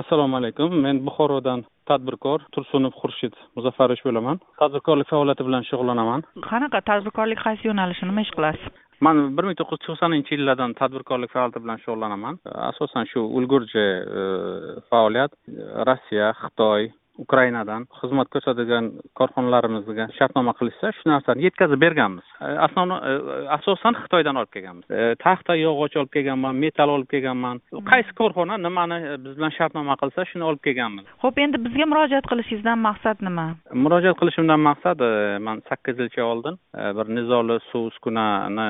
assalomu alaykum. Men buxorodan tadbirkor tursunov xurshid muzaffarovich bo'laman. Tadbirkorlik faoliyati bilan shug'ullanaman. Qanaqa tadbirkorlik qaysi yo'nalishda nima ish qilasiz? Man bir ming to'qqiz yuz to'qsoninchi yillardan tadbirkorlik faoliyati bilan shug'ullanaman. Asosan shu ulgurji e, faoliyat rossiya xitoy ukrainadan xizmat ko'rsatadigan korxonalarimizga shartnoma qilishsa shu narsani yetkazib berganmiz. Основной e, e, asosan xitoydan olib kelganmiz. E, taxta yog'och olib kelganman metal olib kelganman. Qaysi korxona nimani biz bilan shartnoma qilsa shuni olib kelganmiz. Ho'p endi bizga murojaat qilishingizdan maqsad nima? Murojaat qilishimdan maqsad man sakkiz yilcha oldin bir nizoli suv uskunani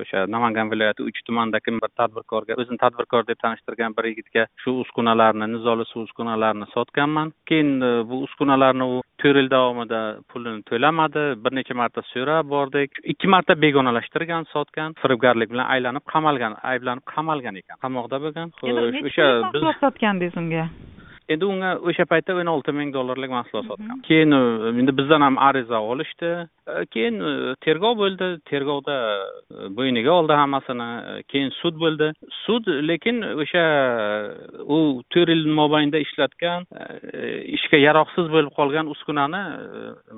o'sha namangan viloyati uch tumanidagi bir tadbirkorga o'zini tadbirkor deb tanishtirgan bir yigitga shu uskunalarni nizoli suv uskunalarini sotganman. Keyin bu uskunalarni u to'rt yil davomida pulini to'lamadi. Bir necha marta so'rab bordik. Ikki marta begonalashtirgan sotgan firibgarlik bilan aylanib qamalgan ayblanib qamalgan ekan. Qamoqda bo'lgan. Xo'sh o'sha biz sotgandingiz unga endi unga o'sha paytda o'n olti ming dollarlik mahsulot sotgan. Keyin endi bizdan ham ariza olishdi. Keyin tergov bo'ldi. Tergovda bo'yniga oldi hammasini. Keyin sud bo'ldi. Sud lekin o'sha u to'rt yil mobaynida ishlatgan ishga yaroqsiz bo'lib qolgan uskunani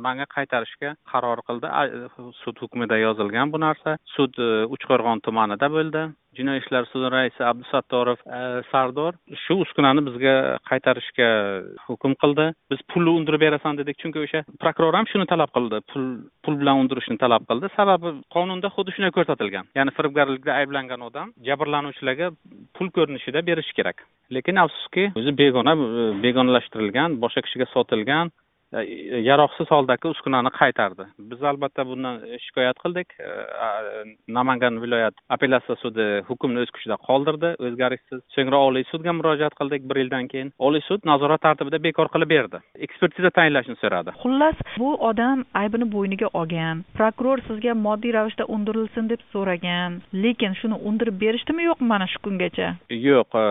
manga qaytarishga qaror qildi. Sud hukmida yozilgan bu narsa. Sud uchqo'rg'on tumanida bo'ldi jinoiy ishlar sudi raisi abdusattorov e, sardor shu uskunani bizga qaytarishga hukm qildi. Biz pulni undirib berasan dedik. Chunki o'sha prokuror ham shuni talab qildi. Pul pul bilan undirishni talab qildi. Sababi qonunda xuddi shunday ko'rsatilgan. Ya'ni firibgarlikda ayblangan odam jabrlanuvchilarga pul ko'rinishida berishi kerak. Lekin afsuski o'zi begona e, begonalashtirilgan boshqa kishiga sotilgan yaroqsiz holdagi uskunani qaytardi. Biz albatta bundan shikoyat qildik. E, namangan viloyat apellyatsiya sudi hukmni o'z kuchida qoldirdi. O'zgarishsiz. So'ngra oliy sudga murojaat qildik bir yildan keyin. Oliy sud nazorat tartibida bekor qilib berdi. Ekspertiza tayinlashni so'radi. Xullas bu odam aybini bo'yniga olgan. Prokuror sizga moddiy ravishda undirilsin deb so'ragan. Lekin shuni undirib berishdimi yo'qmi mana shu kungacha? Yo'q e,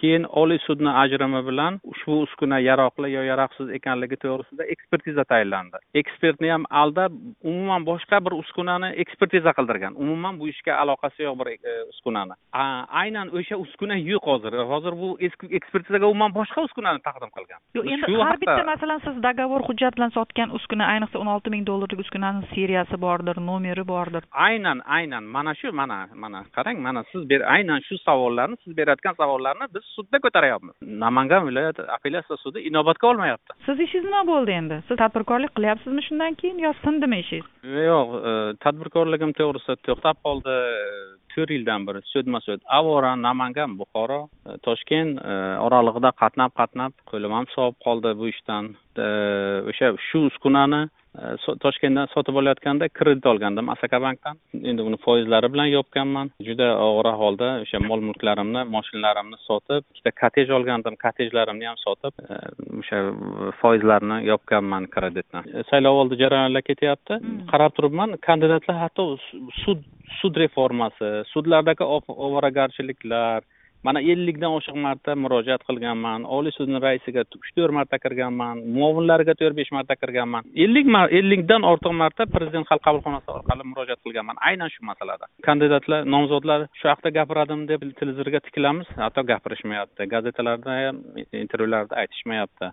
keyin oliy sudni ajrimi bilan ushbu uskuna yaroqli yo yaroqsiz ekanligi to'g'risida ekspertiza tayinlandi. Ekspertni ham aldab umuman boshqa bir uskunani ekspertiza qildirgan. Umuman bu ishga aloqasi yo'q bir e, uskunani. Aynan o'sha uskuna yo'q hozir. Hozir bu ekspertizaga umuman boshqa uskunani taqdim qilgan. Yo'q endi har bitta masalan siz dogovor hujjat bilan sotgan uskuna ayniqsa o'n olti ming dollarlik uskunani seriyasi bordir nomeri bordir. Aynan aynan. Mana shu mana mana qarang mana siz aynan shu savollarni siz berayotgan savollarni biz sudda ko'taryapmiz namangan viloyati apellyatsiya sudi inobatga olmayapti siz ishingiz nima bo'ldi endi. Siz tadbirkorlik qilyapsizmi shundan keyin yo sindimi ishingiz? Yo'q e, tadbirkorligim to'g'risida to'xtab qoldi. To'rt yildan beri so'dma so'd avora namangan buxoro e, toshkent e, oralig'ida qatnab qatnab qo'lim ham sovib qoldi bu ishdan. O'sha shu uskunani toshkentdan sotib olayotganda kredit olgandim asaka bankdan endi uni foizlari bilan yopganman. Juda og'ir ahvolda o'sha mol mulklarimni moshinalarimni sotib ikkita kottej olgandim kottejlarimni ham sotib e, o'sha foizlarni yopganman kreditni. E, saylov oldi jarayonlar ketyapti. Hmm. qarab turibman kandidatlar hatto sud sud reformasi sudlardagi ovoragarchiliklar mana ellikdan oshiq marta murojaat qilganman oliy sudni raisiga uch to'rt marta kirganman muovinlariga to'rt besh marta kirganman. Ellik ellikdan ortiq marta prezident xalq qabulxonasi orqali murojaat qilganman aynan shu masalada. Kandidatlar nomzodlar shu haqida gapiradim deb televizorga tikilamiz hatto gapirishmayapti gazetalarda ham intervyularda aytishmayapti.